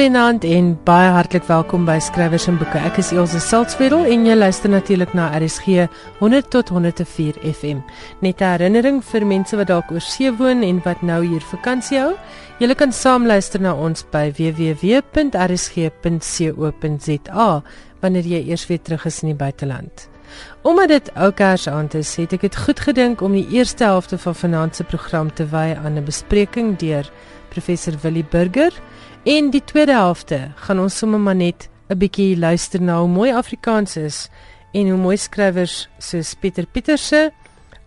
Goeienaand en baie hartlik welkom by Skrywers en Boeke. Ek is Elsje Salzwetel en jy luister natuurlik na RSG 100 tot 104 FM. Net 'n herinnering vir mense wat dalk oor see woon en wat nou hier vakansie hou. Julle kan saam luister na ons by www.rsg.co.za wanneer jy eers weer terug is in die buiteland. Omdat dit ou Kersaand is, het ek dit goed gedink om die eerste helfte van vanaand se program te wy aan 'n bespreking deur professor Willie Burger. En die tweede helfte gaan ons sommer maar net 'n bietjie luister na hoe mooi Afrikaans is en hoe mooi skrywers soos Pieter Pieterse,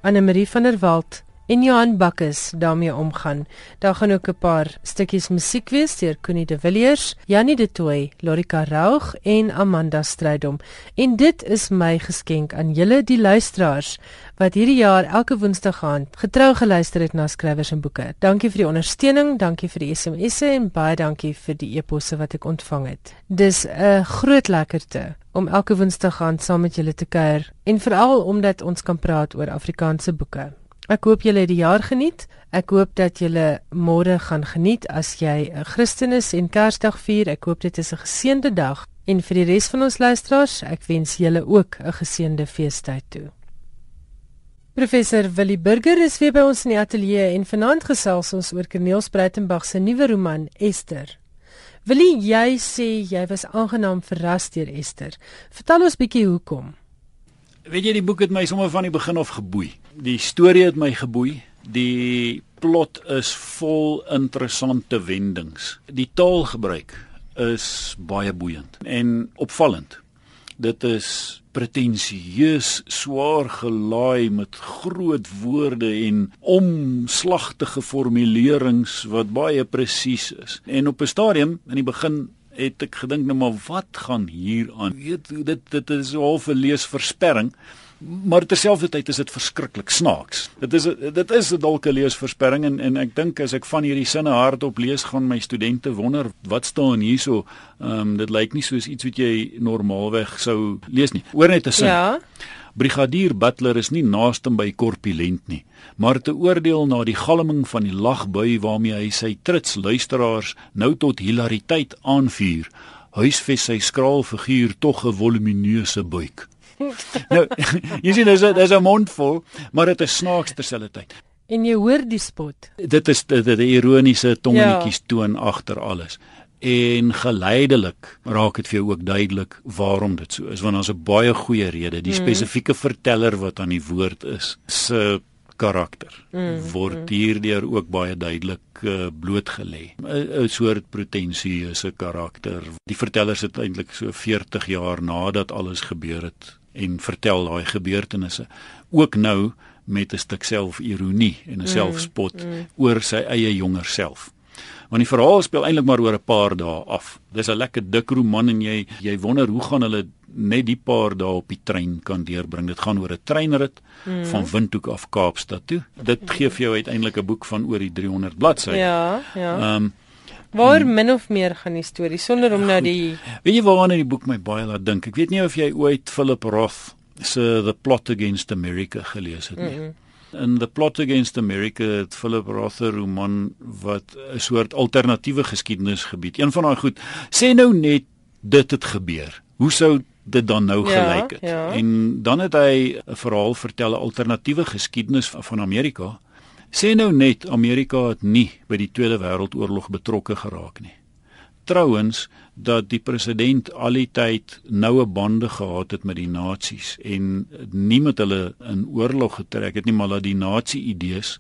Anne Marie van der Walt en Johan Bakkes daarmee omgaan. Daar gaan ook 'n paar stukkies musiek wees deur Connie de Villiers, Janie de Tooy, Lorika Raug en Amanda Strydom. En dit is my geskenk aan julle die luisteraars wat hierdie jaar elke woensdag aand getrou geluister het na skrywers en boeke. Dankie vir die ondersteuning, dankie vir die SMS'e en baie dankie vir die e-posse wat ek ontvang het. Dis 'n groot lekkerte om elke woensdag aand saam met julle te kuier en veral omdat ons kan praat oor Afrikaanse boeke. Ek hoop julle het die jaar geniet. Ek hoop dat julle môre gaan geniet as jy 'n Christen is en Kersdag vier. Ek hoop dit is 'n geseënde dag en vir die res van ons luisteraars, ek wens julle ook 'n geseënde feestyd toe. Professor Willie Burger is weer by ons in die ateljee en vanaand gesels ons oor Corneel Spruitenberg se nuwe roman Esther. Willie, jy sê jy was aangenaam verras deur Esther. Vertel ons bietjie hoekom. Weet jy die boek het my sommer van die begin af geboei. Die storie het my geboei. Die plot is vol interessante wendings. Die taalgebruik is baie boeiend en opvallend. Dit is pretensieus, swaar gelaai met groot woorde en omslagtige formulerings wat baie presies is. En op 'n stadium in die begin het ek gedink nou maar wat gaan hier aan? Weet dit dit is half 'n leesversperring. Maar terselfdertyd is dit verskriklik snaaks. Dit is dit is 'n dalke leesversperring en en ek dink as ek van hierdie sinne hardop lees gaan my studente wonder wat staan hierso. Ehm um, dit lyk nie soos iets wat jy normaalweg sou lees nie. Hoor net 'n sin. Ja. Brigadier Butler is nie naaste by korpulent nie, maar te oordeel na die galming van die lagbui waarmee hy sy trits luisteraars nou tot hilariteit aanvuur, huisves sy skraal figuur tog 'n volumineuse buik. nou, jy sien dis 'n dis 'n mondvol, maar dit is snaaks terselfdertyd. En jy hoor die spot. Dit is dit 'n ironiese tongetjies ja. toon agter alles en geleidelik raak dit vir jou ook duidelik waarom dit so is want daar's 'n baie goeie rede die mm. spesifieke verteller wat aan die woord is se karakter mm. word mm. hierdeur ook baie duidelik uh, blootgelê 'n soort pretensieuse karakter die verteller sit eintlik so 40 jaar nadat alles gebeur het en vertel daai gebeurtenisse ook nou met 'n stuk selfironie en 'n mm. selfspot mm. oor sy eie jonger self want die verhaal speel eintlik maar oor 'n paar dae af. Dis 'n lekker dik roman en jy jy wonder hoe gaan hulle net die paar dae op die trein kan deurbring. Dit gaan oor 'n treinrit mm. van Windhoek af Kaapstad toe. Dit gee vir jou uiteindelik 'n boek van oor die 300 bladsye. Ja, ja. Ehm um, Waar min of meer gaan die storie sonder om nou die Weet jy waarna die boek my baie laat dink? Ek weet nie of jy ooit Philip Roth se The Plot Against America gelees het nie. Mm -mm in the plot against America het Philip Roth 'n roman wat 'n soort alternatiewe geskiedenis gebied. Een van daai goed sê nou net dit het gebeur. Hoe sou dit dan nou ja, gelyk het? Ja. En dan het hy 'n verhaal vertel 'n alternatiewe geskiedenis van Amerika. Sê nou net Amerika het nie by die Tweede Wêreldoorlog betrokke geraak nie. Trouens dat die president al die tyd noue bande gehad het met die nasies en nie met hulle in oorlog getrek het nie maar dat die nasie idees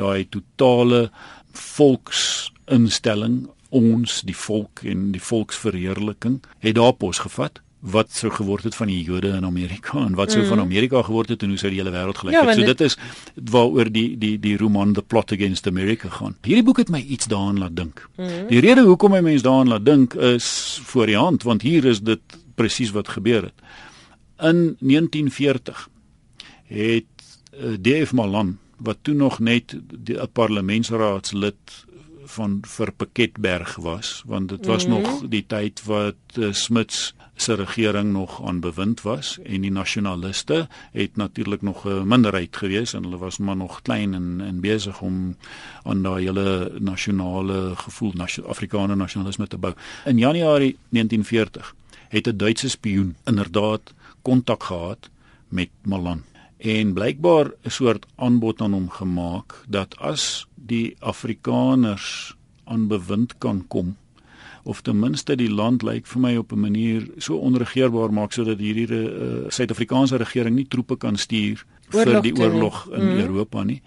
daai totale volksinstelling ons die volk en die volksverheerliking het daar pos gevat wat sou geword het van die Jode in Amerika en wat sou mm. van Amerika geword het en hoe sou die hele wêreld gelyk ja, het. So dit is waaroor die die die roman The Plot Against America gaan. Hierdie boek het my iets daaraan laat dink. Mm. Die rede hoekom my mense daaraan laat dink is voor die hand want hier is dit presies wat gebeur het. In 1940 het uh, eh, DF Malan wat toe nog net 'n parlementsraadslid van vir Piketberg was want dit was mm -hmm. nog die tyd wat uh, Smuts se regering nog aan bewind was en die nasionaliste het natuurlik nog 'n minderheid gewees en hulle was maar nog klein en en besig om aan daai hele nasionale gevoel nasio Afrikaner nasionalisme te bou. In Januarie 1940 het 'n Duitse spioen inderdaad kontak gehad met Malan en blykbaar 'n soort aanbod aan hom gemaak dat as die Afrikaners aan bewind kan kom of ten minste die land lyk vir my op 'n manier so onregeerbaar maak sodat hierdie uh, Suid-Afrikaanse regering nie troepe kan stuur oorlog vir die oorlog in mm. Europa nie.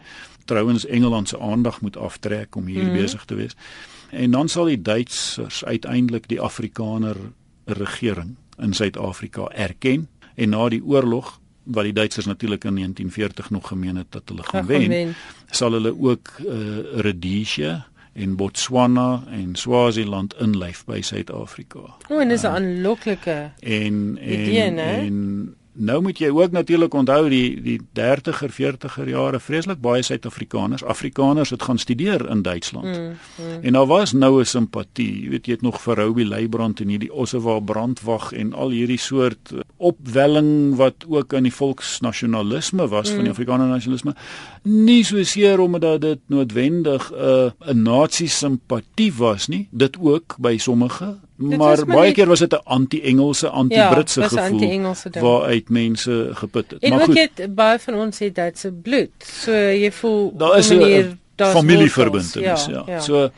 Trouwens Engeland se aandag moet aftrek om hier mm. besig te wees. En dan sal die Duitsers uiteindelik die Afrikaner regering in Suid-Afrika erken en na die oorlog wat die Duitsers natuurlik in 1940 nog gemeen het dat hulle gaan wen, sal hulle ook uh, Rhodesia en Botswana en Swaziland inlyf by Suid-Afrika. O, en dis 'n uh, aanloklike en en idee, en nou moet jy ook natuurlik onthou die die 30er 40er jare vreeslik baie Suid-Afrikaners, Afrikaners het gaan studeer in Duitsland. Mm, mm. En daar was nou 'n simpatie, jy weet jy het nog vir Robbie Leibrand en hierdie Ossewa brandwag en al hierdie soort opwelling wat ook aan die volksnasionalisme was mm. van die mm. Afrikaner nasionalisme. Nie so seer omdat dit noodwendig 'n uh, 'n nasie simpatie was nie, dit ook by sommige maar baie keer was dit 'n anti-Engelse, anti-Britse ja, gevoel anti waaruit mense geput het. En maar goed, het, baie van ons het Duitse bloed. So jy voel daar is 'n familieverbintenis, ja, ja. ja. So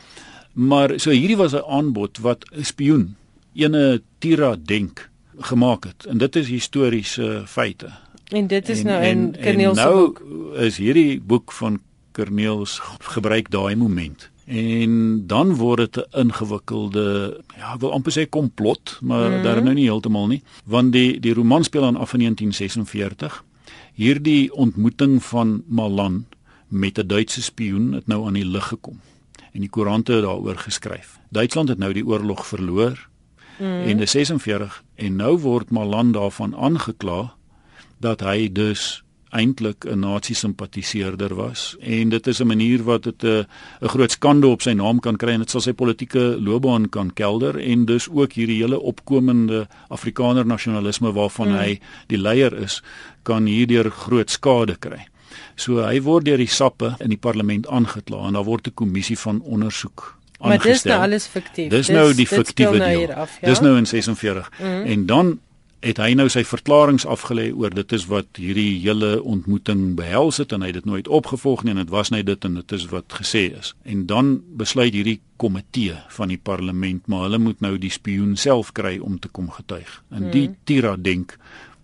maar so hierdie was 'n aanbod wat 'n spioen, ene Tira Denk gemaak het. En dit is historiese feite. En dit is en, nou in Kerniel se nou boek. Nou is hierdie boek van Kerniels gebruik daai moment en dan word dit 'n ingewikkelde ja ek wil amper sê komplot maar mm. daar nou nie heeltemal nie. Want die die roman speel aan af in 1946 hierdie ontmoeting van Malan met 'n Duitse spioen het nou aan die lig gekom. En die koerante het daaroor geskryf. Duitsland het nou die oorlog verloor mm. en in 46 en nou word Malan daarvan aangekla dat hy dus eintlik 'n nazi-simpatiseerder was en dit is 'n manier wat dit 'n 'n groot skande op sy naam kan kry en dit sal sy politieke loopbaan kan kelder en dus ook hierdie hele opkomende Afrikaner nasionalisme waarvan hmm. hy die leier is kan hierdeur groot skade kry. So hy word deur die sappe in die parlement aangekla en daar word 'n kommissie van ondersoek aangestel. Maar dis nou alles fiktief. Dis nou die fiktiewe nou deel. Af, ja? Dis nou in 46. Mm. En dan het hy nou sy verklaringe afgelê oor dit is wat hierdie hele ontmoeting behels het en hy het dit nooit opgevolg nie en dit was net dit en dit is wat gesê is. En dan besluit hierdie komitee van die parlement maar hulle moet nou die spioen self kry om te kom getuig. En die hmm. Tira denk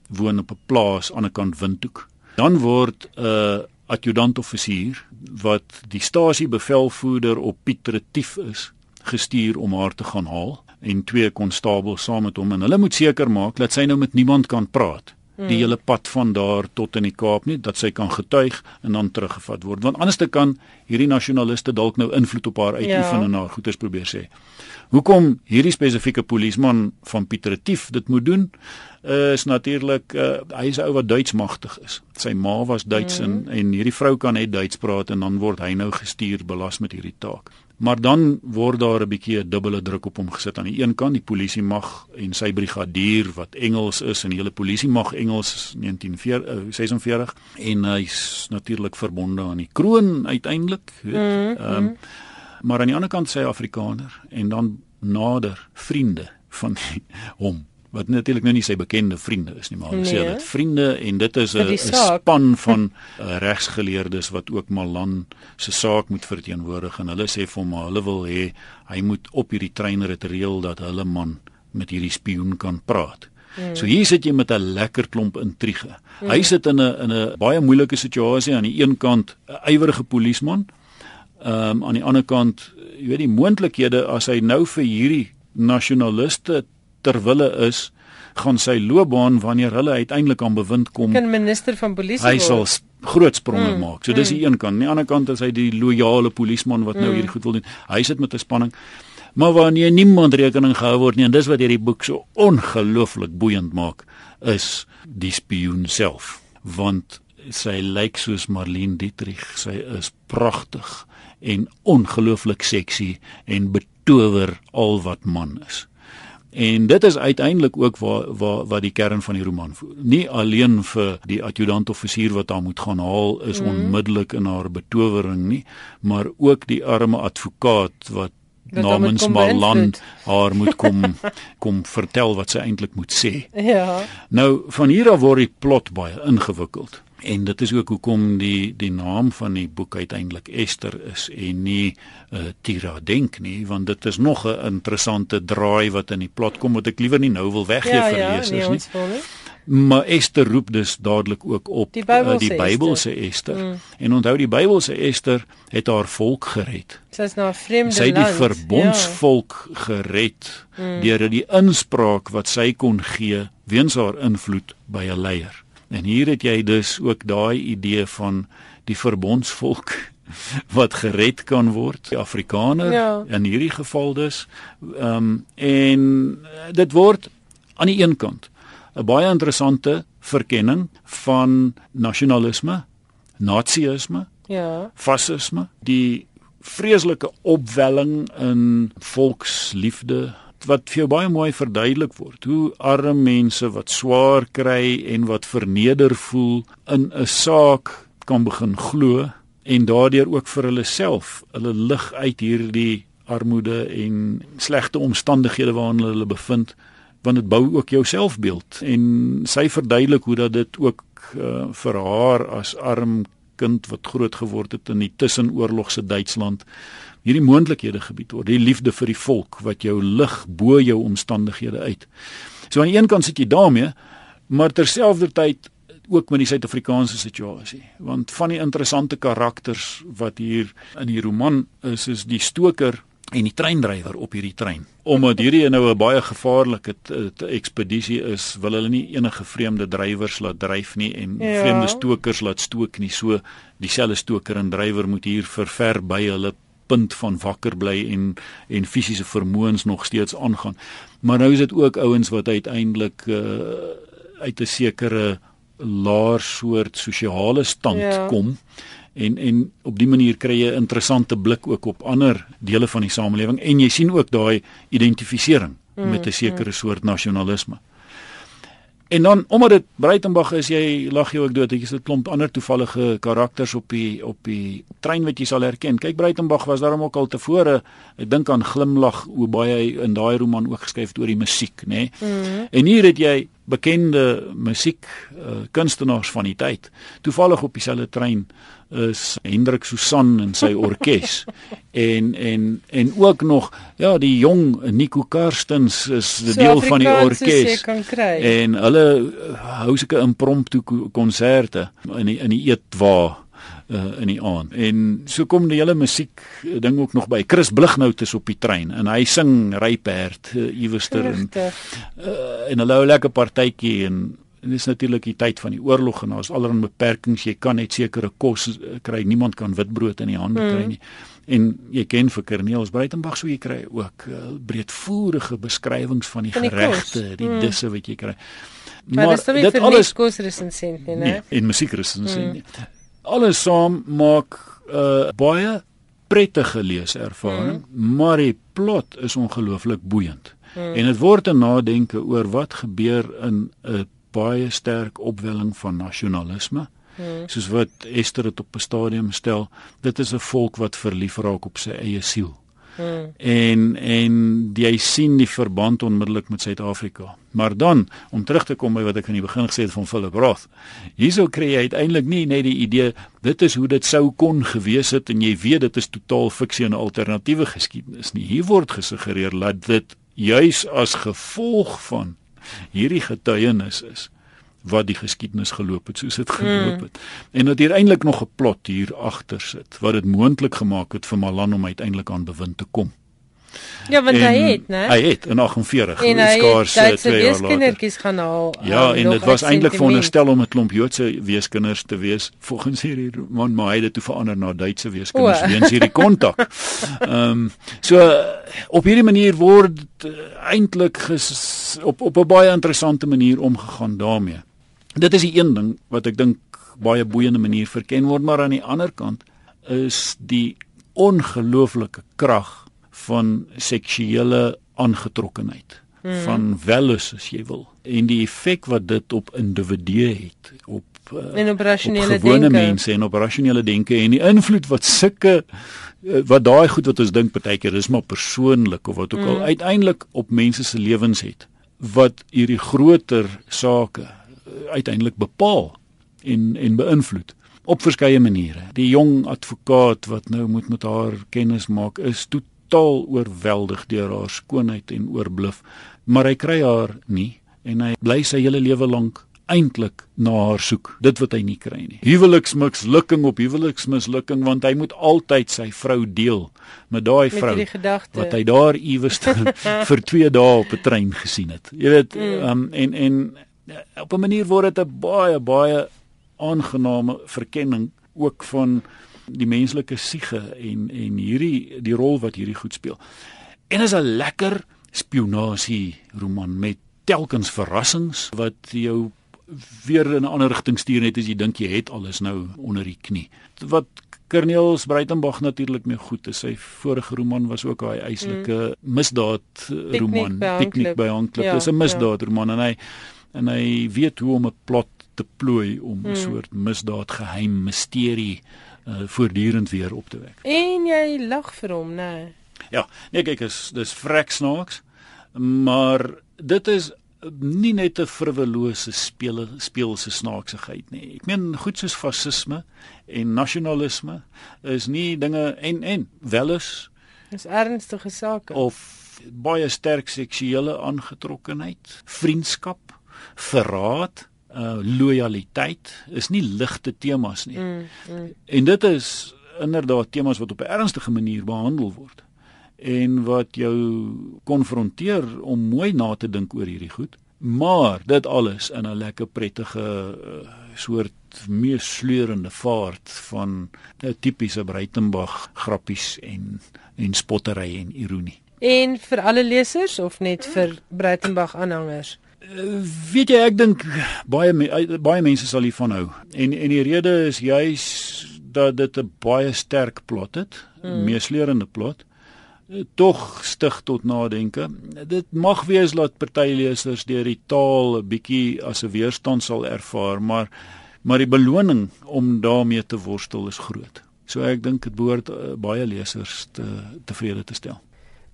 woon op 'n plaas aan 'n kant Windhoek. Dan word 'n uh, adjutant-offisier wat die stasiebevelvoerder op Piet Retief is gestuur om haar te gaan haal en twee konstabels saam met hom en hulle moet seker maak dat sy nou met niemand kan praat hmm. die hele pad van daar tot in die Kaap nie dat sy kan getuig en dan teruggevat word want anders te kan hierdie nasionaliste dalk nou invloed op haar uitoefen ja. en haar goeders probeer sê. Hoekom hierdie spesifieke polisieman van Pietretief dit moet doen is natuurlik uh, hy is 'n ou wat Duits magtig is. Sy ma was Duits hmm. en en hierdie vrou kan net Duits praat en dan word hy nou gestuur belas met hierdie taak. Maar dan word daar 'n bietjie 'n dubbele druk op hom gesit aan die een kant. Die polisie mag en sy brigadier wat Engels is en die hele polisie mag Engels 1946 uh, en hy's natuurlik verbonde aan die kroon uiteindelik weet. Mm, um, mm. maar aan die ander kant sê Afrikaner en dan nader vriende van hom wat natuurlik nou nie sy bekende vriende is nie, maar hulle nee. sê dit vriende en dit is 'n span van uh, regsgeleerdes wat ook Malan se saak moet verteenwoordig en hulle sê vir hom hulle wil hê hy moet op hierdie treinrit reël dat hulle man met hierdie spioen kan praat. Hmm. So hier sit jy met 'n lekker klomp intrige. Hmm. Hy sit in 'n in 'n baie moeilike situasie aan die een kant 'n ywerige polisieman. Ehm um, aan die ander kant, jy weet die moontlikhede as hy nou vir hierdie nasionaliste ter wille is gaan sy loopbaan wanneer hulle uiteindelik aan bewind kom kan minister van polisie hy sal groot spronge mm, maak. So dis mm. die een kant. Aan die ander kant is hy die loyale polisieman wat nou mm. hierdie goed wil doen. Hy sit met 'n spanning. Maar wanneer niemand rekening gehou word nie en dis wat hierdie boek so ongelooflik boeiend maak is die spioen self. Want sy lyk soos Marlene Dietrich. Sy is pragtig en ongelooflik seksie en betower al wat man is. En dit is uiteindelik ook waar waar wat die kern van die roman voel. Nie alleen vir die adjutant offisier wat haar moet gaan haal is mm. onmiddellik in haar betowering nie, maar ook die arme advokaat wat namens Malan haar moet kom kom vertel wat sy eintlik moet sê. Ja. Nou van hier af word die plot baie ingewikkeld. En dit is ook hoekom die die naam van die boek uiteindelik Esther is en nie uh, Tira Denk nie, want dit is nog 'n interessante draai wat in die plot kom wat ek liewer nie nou wil weggee ja, vir ja, lesers nee, nie. nie. Maar Esther roep dus dadelik ook op Die Bybelse uh, die Bybelse Esther. Mm. En onthou die Bybelse Esther het haar volk gered. Sy is na 'n vreemde land. Sy het die verbondsvolk ja. gered mm. deur die inspraak wat sy kon gee weens haar invloed by 'n leier. En hier het jy dus ook daai idee van die verbondsvolk wat gered kan word, die Afrikaner ja. in hierdie geval dus. Ehm um, en dit word aan die een kant 'n baie interessante verkenning van nasionalisme, nazisme, ja, fasisme, die vreeslike opwelling in volksliefde wat vir jou baie mooi verduidelik word hoe arme mense wat swaar kry en wat verneder voel in 'n saak kan begin glo en daardeur ook vir hulle self hulle lig uit hierdie armoede en slegte omstandighede waarin hulle hulle bevind want dit bou ook jou selfbeeld. En sy verduidelik hoe dat dit ook uh, vir haar as arm kind wat groot geword het in die tussenoorlogse Duitsland hierdie moontlikhede gebied word, die liefde vir die volk wat jou lig bo jou omstandighede uit. So aan die een kant sit jy daarmee, maar terselfdertyd ook met die Suid-Afrikaanse situasie, want van die interessante karakters wat hier in die roman is, is die stoker en die treindrywer op hierdie trein. Omdat hierdie nou 'n baie gevaarlike ekspedisie is, wil hulle nie enige vreemde drywers laat dryf nie en ja. vreemde stokers laat stook nie. So dieselfde stoker en drywer moet hier vir ver by hulle punt van wakker bly en en fisiese vermoëns nog steeds aangaan. Maar nou is dit ook ouens wat uiteindelik uh, uit 'n sekere laer soort sosiale stand ja. kom en en op die manier kry jy 'n interessante blik ook op ander dele van die samelewing en jy sien ook daai identifisering mm, met 'n sekere mm. soort nasionalisme. En dan omdat dit Breitenberg is, jy lag jy ook dood. Dit is 'n klomp ander toevallige karakters op die op die trein wat jy sal herken. Kyk Breitenberg was daarom ook al tevore. Ek dink aan Glimlag hoe baie hy in daai roman ook geskryf het oor die musiek, nê. Nee? Mm -hmm. En hier het jy bekende musiek uh, kunstenaars van die tyd toevallig op dieselfde trein is Hendrik Susan en sy orkes. En en en ook nog ja die jong Nico Karstens is 'n deel van die orkes. en hulle hou sulke impromptu konserte in die, in die eetwa uh, in die aand. En so kom die hele musiek ding ook nog by. Chris Blighnout is op die trein en hy sing Ryperd uh, iewester en uh, en hulle hou lekker partytjie en En dis natuurlik die tyd van die oorlog en daar's allerlei beperkings. Jy kan net sekere kos eh, kry. Niemand kan witbrood in die hande mm. kry nie. En jy ken vir Cornelis Breitenberg sou jy kry ook uh, breedvoerige beskrywings van die, die geregte, die mm. disse wat jy kry. Maar, maar dit alles kosresensent nie, nee, en musiekresensent. Mm. Alles saam maak uh, baie prettige leeservaring, mm. maar die plot is ongelooflik boeiend. Mm. En dit word 'n nadenke oor wat gebeur in 'n baie sterk opwelling van nasionalisme. Hmm. Soos wat Esther dit op 'n stadium stel, dit is 'n volk wat verlief raak op sy eie siel. Hmm. En en jy sien die verband onmiddellik met Suid-Afrika. Maar dan om terug te kom by wat ek aan die begin gesê het van Philip Roth. Hierso kry jy uiteindelik nie net die idee dit is hoe dit sou kon gewees het en jy weet dit is totaal fiksie en 'n alternatiewe geskiedenis nie. Hier word gesuggereer dat dit juis as gevolg van hierdie getuienis is wat die geskiedenis geloop het soos dit geloop mm. het. Mm. En dat hier eintlik nog 'n plot hier agter sit wat dit moontlik gemaak het vir Malan om uiteindelik aan bewind te kom. Ja, want en hy het, né? Hy het in 48 skaars twee jaar later. Weeskindertjies gaan haal. Ja, en dit was eintlik veronderstel om 'n klomp Joodse weeskinders te wees volgens hierdie man, maar hy het dit toe verander na Duitse weeskinders weens hierdie kontak. Ehm um, so op hierdie manier word uh, eintlik op op 'n baie interessante manier omgegaan daarmee. Dit is die een ding wat ek dink baie boeiende manier verken word, maar aan die ander kant is die ongelooflike krag van seksuele aangetrokkenheid hmm. van wellus as jy wil en die effek wat dit op individue het op uh, en op rasionele denke mense en op rasionele denke en die invloed wat sulke uh, wat daai goed wat ons dink partykeer is maar persoonlik of wat ook hmm. al uiteindelik op mense se lewens het wat hierdie groter sake uh, uiteindelik bepaal en en beïnvloed op verskeie maniere. Die jong advokaat wat nou moet met haar kennis maak is totaal oorweldig deur haar skoonheid en oorbluf, maar hy kry haar nie en hy bly sy hele lewe lank eintlik na haar soek dit wat hy nie kry nie. Huweliksmislukking op huweliksmislukking want hy moet altyd sy vrou deel met daai vrou wat hy daar iewers vir 2 dae op 'n trein gesien het. Jy weet mm. um, en en op 'n manier word dit 'n baie baie aangename verkenning ook van die menslike siege en en hierdie die rol wat hierdie goed speel. En is 'n lekker spionasie roman met telkens verrassings wat jou weer in 'n ander rigting stuur net as jy dink jy het alles nou onder die knie. Wat Cornelis Breitenberg natuurlik mee goed is. Sy vorige roman was ook 'n eislike mm. misdaad roman, Piknik by Hanklip. Ja, Dis 'n misdaad ja. roman en hy en hy weet hoe om 'n plot te plooi om 'n hmm. soort misdaad geheim misterie uh, voortdurend weer op te wek. En jy lag vir hom, né? Nee. Ja, nee kyk, is dis vrek snaaks, maar dit is nie net 'n frivolose speel speelse snaaksigheid nie. Ek meen goed soos fasisme en nasionalisme is nie dinge en en welis is ernstige sake of baie sterk seksuele aangetrokkenheid, vriendskap, verraad uh lojaliteit is nie ligte temas nie. Mm, mm. En dit is inderdaad temas wat op 'n ernstige manier behandel word en wat jou konfronteer om mooi na te dink oor hierdie goed. Maar dit alles in 'n lekker prettige uh, soort meesleurende vaart van 'n uh, tipiese Breitenberg grappies en en spottery en ironie. En vir alle lesers of net vir Breitenberg aanhangers? Weet jy ek dink baie baie mense sal hiervan hou. En en die rede is juis dat dit 'n baie sterk plot het, mm. meesleurende plot. Tog stig tot nadenke. Dit mag wees dat party lesers deur die taal 'n bietjie as 'n weerstand sal ervaar, maar maar die beloning om daarmee te worstel is groot. So ek dink dit behoort uh, baie lesers te tevrede te stel.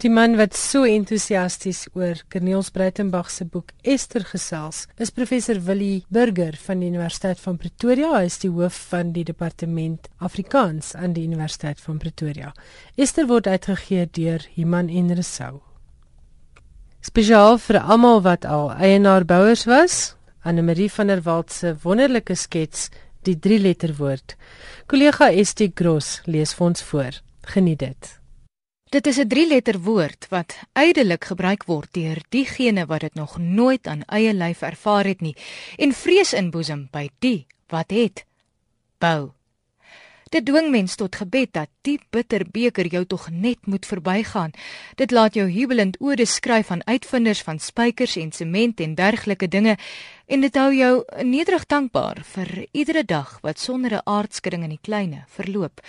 Die man wat so entoesiasties oor Cornelis Breitenberg se boek Esther gesels, is professor Willie Burger van die Universiteit van Pretoria. Hy is die hoof van die departement Afrikaans aan die Universiteit van Pretoria. Esther word uitgegee deur Iman en Resou. Spesiaal vir almal wat al eienaar bouers was, Anne Marie van der Walt se wonderlike skets, die drie letter woord. Kollega Estie Gross lees vir ons voor. Geniet dit. Dit is 'n drie-letter woord wat ydelik gebruik word deur diegene wat dit nog nooit aan eie lyf ervaar het nie en vrees inboesem by die wat het bou. Dit dwing mens tot gebed dat die bitter beker jou tog net moet verbygaan. Dit laat jou jubelend ode skryf aan uitvinders van spykers en sement en dergelike dinge en dit hou jou nederig dankbaar vir iedere dag wat sonder 'n aardskudding in die kleine verloop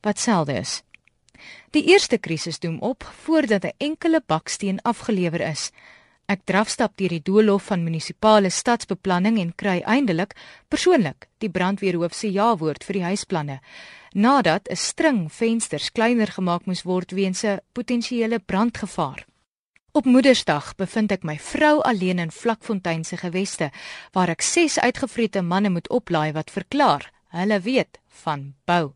wat selde is. Die eerste krisis doem op voordat 'n enkele baksteen afgelewer is. Ek drafstap deur die doolhof van munisipale stadsbeplanning en kry eindelik persoonlik die brandweerhoof se ja-woord vir die huisplanne nadat 'n string vensters kleiner gemaak moes word weens 'n potensiële brandgevaar. Op Moedersdag bevind ek my vrou alleen in Vlakfontein se geweste waar ek ses uitgevrete manne moet oplaai wat verklaar hulle weet van bou.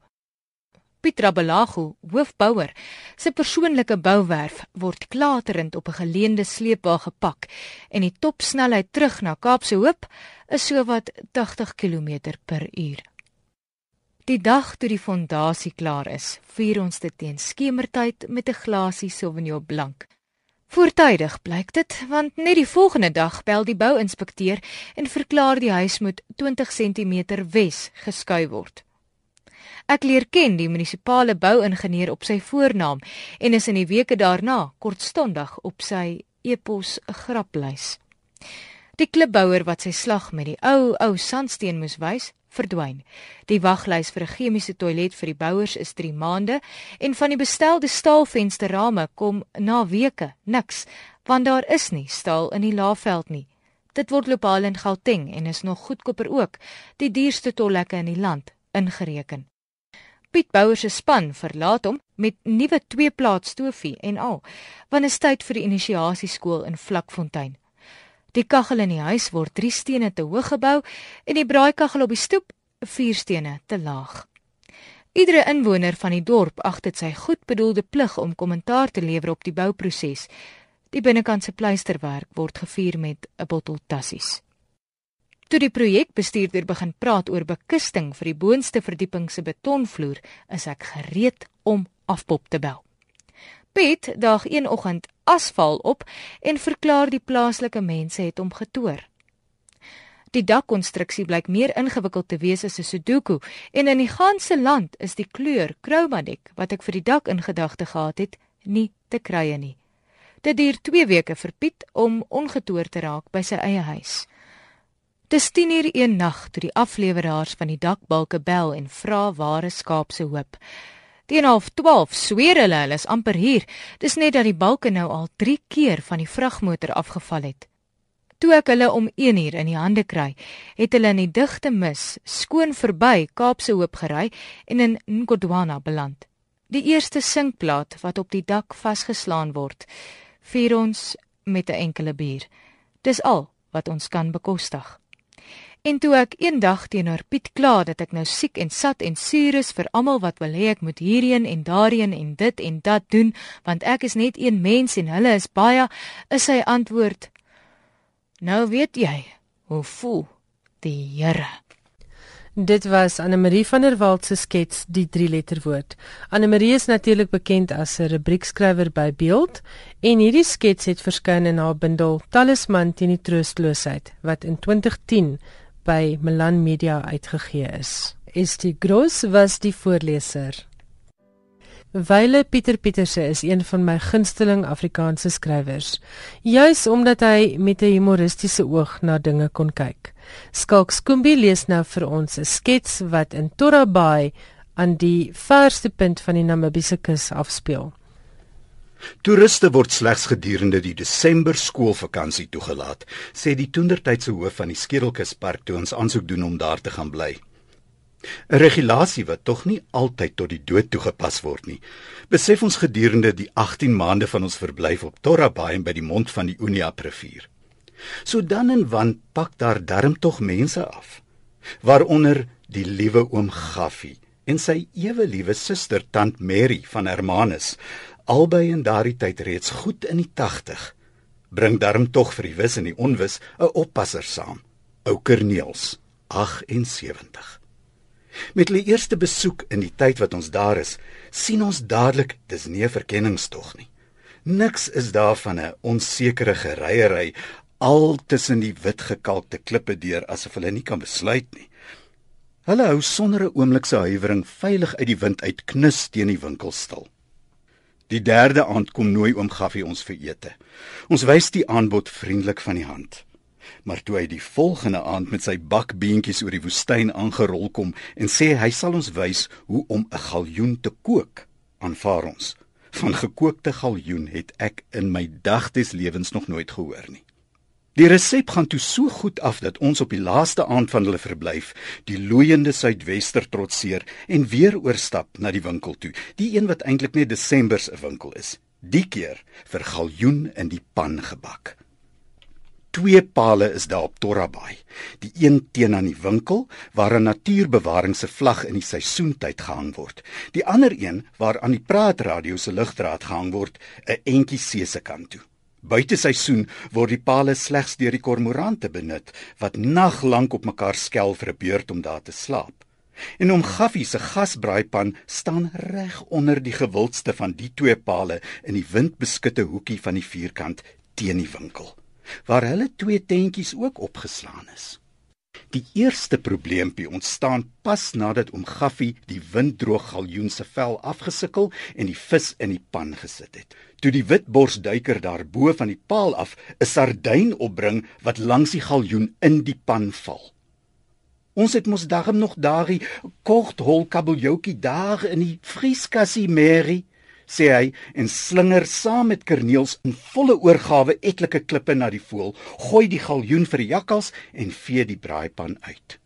Pietra Belago, hoofbouer, se persoonlike bouwerf word klaterend op 'n geleende sleepwa gepak en die topsnelheid terug na Kaapse Hoop is sowat 80 km/h. Die dag toe die fondasie klaar is, vier ons dit teen skemertyd met 'n glasie Sauvignon Blanc. Voortydig blyk dit, want net die volgende dag bel die bouinspekteur en verklaar die huis moet 20 cm wes geskuif word. Ek leer ken die munisipale bouingenieur op sy voornaam en is in die weke daarna kortstondig op sy e-pos graplys. Die klipbouer wat sy slag met die ou ou sandsteen moes wys, verdwyn. Die waglys vir 'n chemiese toilet vir die bouers is 3 maande en van die bestelde staalvensterrame kom na weke niks, want daar is nie staal in die Laagveld nie. Dit word globaal in Gauteng en is nog goedkoper ook, die duurste tollekke in die land ingereken. Piet Bouwer se span verlaat hom met nuwe twee-plaat stofie en al, want is tyd vir die inisiasieskool in Vlakfontein. Die kaggel in die huis word 3 stene te hoog gebou en die braaikaggel op die stoep 4 stene te laag. Iedere inwoner van die dorp ag dit sy goedbedoelde plig om kommentaar te lewer op die bouproses. Die binnekantse pleisterwerk word gevier met 'n bottel tassies. Toe die projekbestuurder begin praat oor bekusting vir die boonste verdieping se betonvloer, is ek gereed om afpop te bel. Piet daag een oggend asfal op en verklaar die plaaslike mense het hom getoer. Die dakkonstruksie blyk meer ingewikkeld te wees as 'n Sudoku en in die ganse land is die kleur chromatic wat ek vir die dak in gedagte gehad het, nie te krye nie. Dit duur 2 weke vir Piet om ongetoer te raak by sy eie huis. Dis 10 uur een nag toe die afleweraars van die dakbalke bel en vra waar is skaap se hoop. Teen half 12 sweer hulle hulle is amper hier. Dis net dat die balke nou al 3 keer van die vragmotor afgeval het. Toe ek hulle om 1 uur in die hande kry, het hulle in die digte mis skoon verby Kaapse Hoop gery en in Ngodwana beland. Die eerste sinkplaat wat op die dak vasgeslaan word, vier ons met 'n enkele bier. Dis al wat ons kan bekostig. En toe ek eendag teenoor Piet kla dat ek nou siek en sat en suur is vir almal wat wil hê ek moet hierheen en daarheen en dit en dat doen, want ek is net een mens en hulle is baie, is sy antwoord: Nou weet jy hoe voel die Here. Dit was Anne Marie van der Walt se skets Die drie letterwoord. Anne Marie is natuurlik bekend as 'n rubriekskrywer by Beeld en hierdie skets het verskyn in haar bundel Talisman teen die troostloosheid wat in 2010 by Milan Media uitgegee is. Estie Gross was die voorleser. Wyle Pieter Pieterse is een van my gunsteling Afrikaanse skrywers, juis omdat hy met 'n humoristiese oog na dinge kon kyk. Skalk Skoombie lees nou vir ons 'n skets wat in Torra Bay aan die verste punt van die Namibiese kus afspeel. Toeriste word slegs gedurende die Desember skoolvakansie toegelaat, sê die toendertydse hoof van die Skedelkuspark toe ons aansoek doen om daar te gaan bly. 'n Regulasie wat tog nie altyd tot die dood toegepas word nie. Besef ons gedurende die 18 maande van ons verblyf op Torra Bay en by die mond van die Uniap rivier. So dan en wan pak daar darm tog mense af, waaronder die liewe oom Gaffie en sy ewe liewe suster tant Mary van Hermanus albei in daardie tyd reeds goed in die 80 bring darm tog vir die wis en die onwis 'n oppasser saam. Ou Kerneels 78 met hulle eerste besoek in die tyd wat ons daar is sien ons dadelik dis nie 'n verkenningstog nie. Niks is daar van 'n onsekere gereiery al tussen die wit gekalkte klippe deur asof hulle nie kan besluit nie. Hulle hou sonder 'n oomblik se huiwering veilig uit die wind uit knus teen die winkel stil Die derde aand kom nooi oom Gaffie ons vir ete. Ons wys die aanbod vriendelik van die hand. Maar toe hy die volgende aand met sy bakbeentjies oor die woestyn aangerol kom en sê hy sal ons wys hoe om 'n galjoen te kook, aanvaar ons. Van gekookte galjoen het ek in my dagtes lewens nog nooit gehoor nie. Die resep gaan toe so goed af dat ons op die laaste aand van hulle verblyf die loeiende suidwester trotseer en weer oorstap na die winkel toe, die een wat eintlik net Desember se winkel is. Die keer vir galjoen in die pan gebak. Twee pale is daar op Torrabai. Die een teen aan die winkel waar 'n natuurbewaring se vlag in die seisoentyd gehang word. Die ander een waar aan die praatradio se ligdraad gehang word, 'n entjie see se kant toe. Buite seisoen word die pale slegs deur die kormorante benut wat naglank op mekaar skel vir 'n beurt om daar te slaap. En om Gaffie se gasbraaipan staan reg onder die gewildste van die twee pale in die windbeskutte hoekie van die vierkant teen die winkel waar hulle twee tentjies ook opgeslaan is. Die eerste probleempie ontstaan pas nadat oom Gaffie die winddroog galjoen se vel afgesukkel en die vis in die pan gesit het. Toe die witborsduiker daarbo van die paal af 'n sardyn opbring wat langs die galjoen in die pan val. Ons het mos daarom nog daai kort hol kabeljoukie daar in die vrieskassie Mary sê hy en slinger saam met Kerniels in volle oorgawe etlike klippe na die voël, gooi die galjoen vir die jakkals en vee die braaipan uit.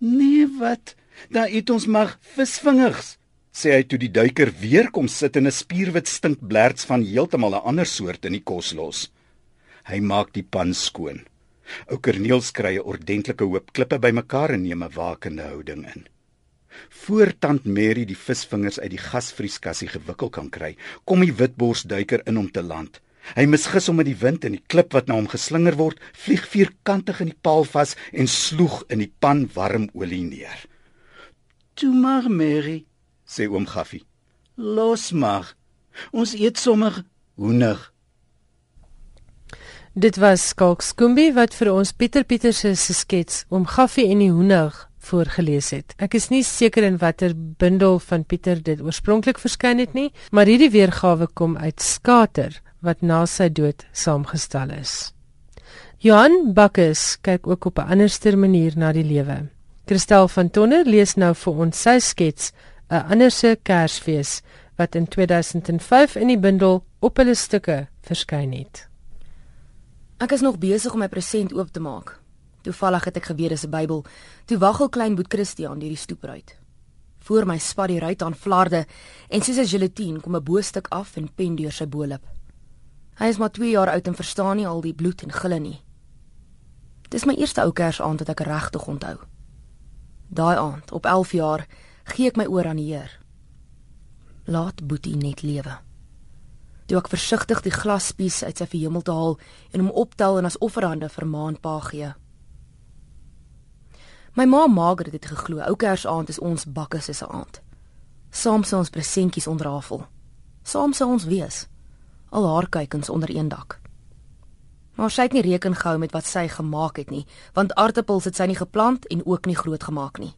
Nee, wat? Daar eet ons maar visvingers, sê hy toe die duiker weer kom sit en 'n spierwit stinkblerts van heeltemal 'n ander soort in die kos los. Hy maak die pan skoon. Ou Kerniels kry 'n ordentlike hoop klippe bymekaar en neem 'n wakende houding in. Voor tant Mary die visvingers uit die gasvrieskassie gewikkel kan kry, kom die witborsduiker in om te land. Hy misgis hom met die wind en die klip wat na hom geslinger word, vlieg vierkantig in die paal vas en sloeg in die pan warm olie neer. "Toe maar Mary," sê oom Gaffie. "Los maar. Ons eet sommer hoender." Dit was Skalk Skoombie wat vir ons Pieter Pieters se skets oom Gaffie en die hoender voorgeles het. Ek is nie seker in watter bundel van Pieter dit oorspronklik verskyn het nie, maar hierdie weergawe kom uit Skater wat na sy dood saamgestel is. Johan Bakkes kyk ook op 'n anderster manier na die lewe. Christel van Tonner lees nou vir ons sy skets 'n anderse Kersfees wat in 2005 in die bundel op hulle stukke verskyn het. Ek is nog besig om my present oop te maak. Toevallig het ek geweet dis 'n Bybel. Toe waggel klein Boet Christian deur die stoepruit. Voor my spat die ruit aan flarde en soos 'n gelatine kom 'n boostuk af en pen deur sy bolop. Hy is maar 2 jaar oud en verstaan nie al die bloed en gille nie. Dis my eerste ou Kersaand wat ek regtig onthou. Daai aand, op 11 jaar, gee ek my oor aan die Heer. Laat Boetie net lewe. Toe ek versigtig die glaspies uit sy verhemelte haal en hom optel en as offerande vir maanpa gee. My ma Margaret het geglo ou Kersaand is ons bakke se aand. Saam sou ons presentjies onderhafel. Saam sou ons wees. Al haar kykens onder een dak. Maar sy het nie reken gehou met wat sy gemaak het nie, want aartappels het sy nie geplant en ook nie groot gemaak nie.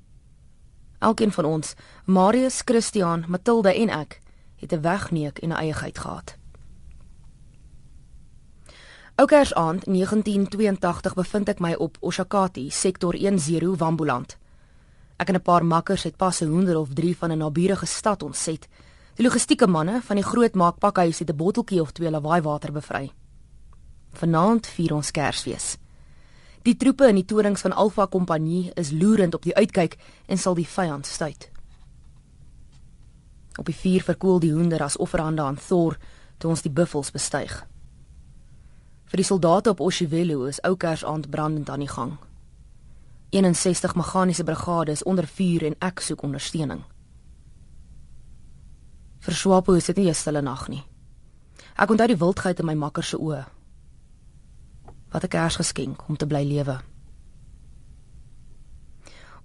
Elkeen van ons, Marius, Christian, Matilda en ek, het 'n wegneek en 'n eiegheid gehad. Oukers aand 1982 bevind ek my op Oshakati sektor 10 Wambuland. Ek en 'n paar makkers het pas 'n hoender of 3 van 'n naburige stad ontset. Die logistieke manne van die groot maakpakhuis het 'n botteltjie of twee lawaai water bevry. Vanaand vier ons Kersfees. Die troepe in die torings van Alfa Kompanie is loerend op die uitkyk en sal die vyand stuit. Op die vuur verkoel die hoender as offerande aan Thor toe ons die buffels bestyg. Vir die soldate op Oshivelo is ou Kersaand brandend aan die gang. 61 meganiese brigade is onder vuur en ek soek ondersteuning. Vir Swapo is dit nie 'n stille nag nie. Ek onthou die wildheid in my makker se oë. Wat 'n Kersgeskenk om te bly lewe.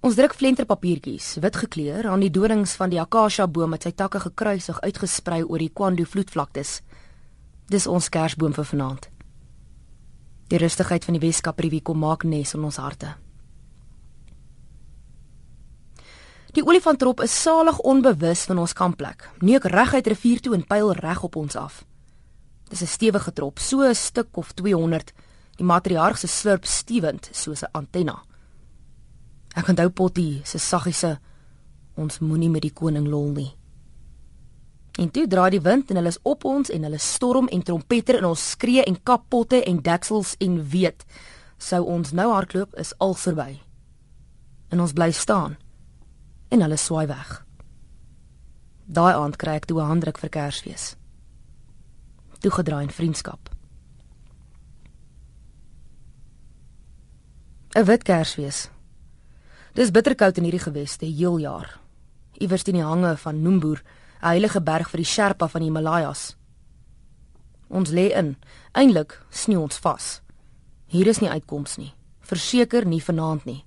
Ons druk flenterpapiertjies, wit gekleur, aan die dorings van die akasia boom met sy takke gekruisig uitgesprei oor die Kwandu vloedvlaktes. Dis ons Kersboom vir vanaand. Die rustigheid van die Weskaap Rivier kom maak nes in ons harte. Die olifantrop is salig onbewus van ons kampplek. Neuk reguit rivier toe en pyl reg op ons af. Dis 'n stewige trop, so 'n stuk of 200. Die matriarg se slurp stewend soos 'n antenna. Ek onthou Potty se saggiese ons moenie met die koning lol nie. En toe draai die wind en hulle is op ons en hulle storm en trompeter en ons skree en kapotte en deksels en weet sou ons nou hardloop is al verby. En ons bly staan. En hulle swaai weg. Daai aand kry ek toe 'n handdruk vir Kersfees. Toe gedraai in vriendskap. 'n Wit Kersfees. Dis bitterkoud in hierdie geweste heel jaar. Iewers teen die hange van Noemboer 'n heilige berg vir die Sherpa van die Himalajas. Ons lê in. Eindelik sneeu ons vas. Hier is nie uitkoms nie. Verseker nie vanaand nie.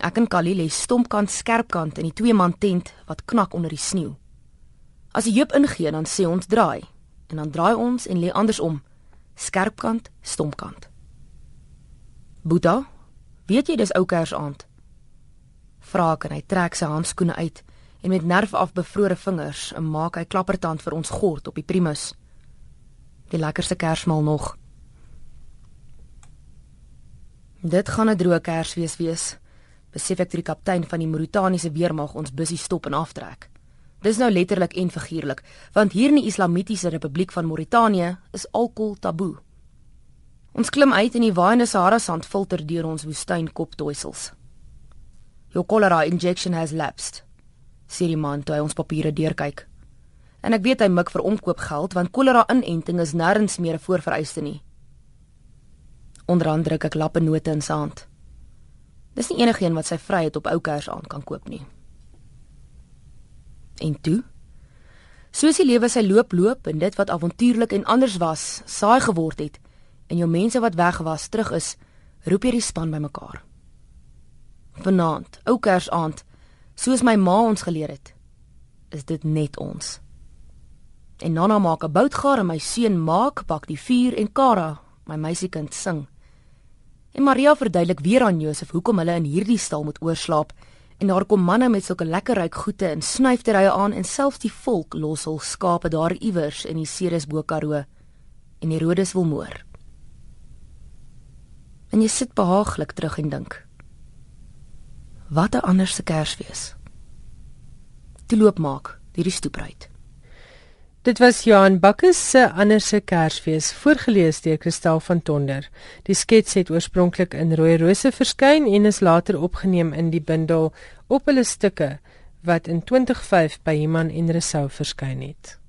Ek en Kali lê stompkant skerpkant in die twee man tent wat knak onder die sneeu. As die heup ingee dan sê ons draai en dan draai ons en lê andersom. Skerpkant, stompkant. Boeta, Weet jy dis ou Kersaand? Vra ek en hy trek sy handskoene uit en met nerve af bevrore vingers en maak hy klappertand vir ons gord op die primus. Die lekkerste Kersmaal nog. Dit gaan 'n droë Kersfees wees. Besef ek toe die kaptein van die Mauritaniese weermag ons busy stop en aftrek. Dis nou letterlik en figuurlik, want hier in die Islamitiese Republiek van Mauritanië is alkohol taboe. Ons klim uit in die waaiende Sahara sand filter deur ons woestyn koptoisels. Your cholera injection has lapsed. Sê die man toe hy ons papiere deurkyk. En ek weet hy mik vir omkoopgeld want cholera inenting is nêrens meer 'n voorvereiste nie. Onderhand druk ek lappe note in sy hand. Dis nie enigiemand wat sy vryheid op ou kers aan kan koop nie. En toe? Soos die lewe sy loop loop en dit wat avontuurlik en anders was, saai geword het en jou mense wat weg was terug is, roep jy die span bymekaar. Vanaand, ou kersaand, soos my ma ons geleer het, is dit net ons. En Nana maak 'n boutgaar en my seun maak bak die vuur en Kara, my meisiekind sing. En Maria verduidelik weer aan Josef hoekom hulle in hierdie stal moet oorslaap en daar kom manne met sulke lekker ryk goede en snuifterye aan en selfs die volk los hul skape daar iewers in die Ceres bo Karoo en die Rodes wil moer. En jy sit behaaglik terug en dink. Wat 'n ander se Kersfees. Die loop maak hierdie stoepruit. Dit was Johan Bakkes se ander se Kersfees voorgeles deur Kristal van Tonder. Die skets het oorspronklik in Rooi Rose verskyn en is later opgeneem in die bundel Op hulle stukke wat in 2005 by Iman en Resou verskyn het.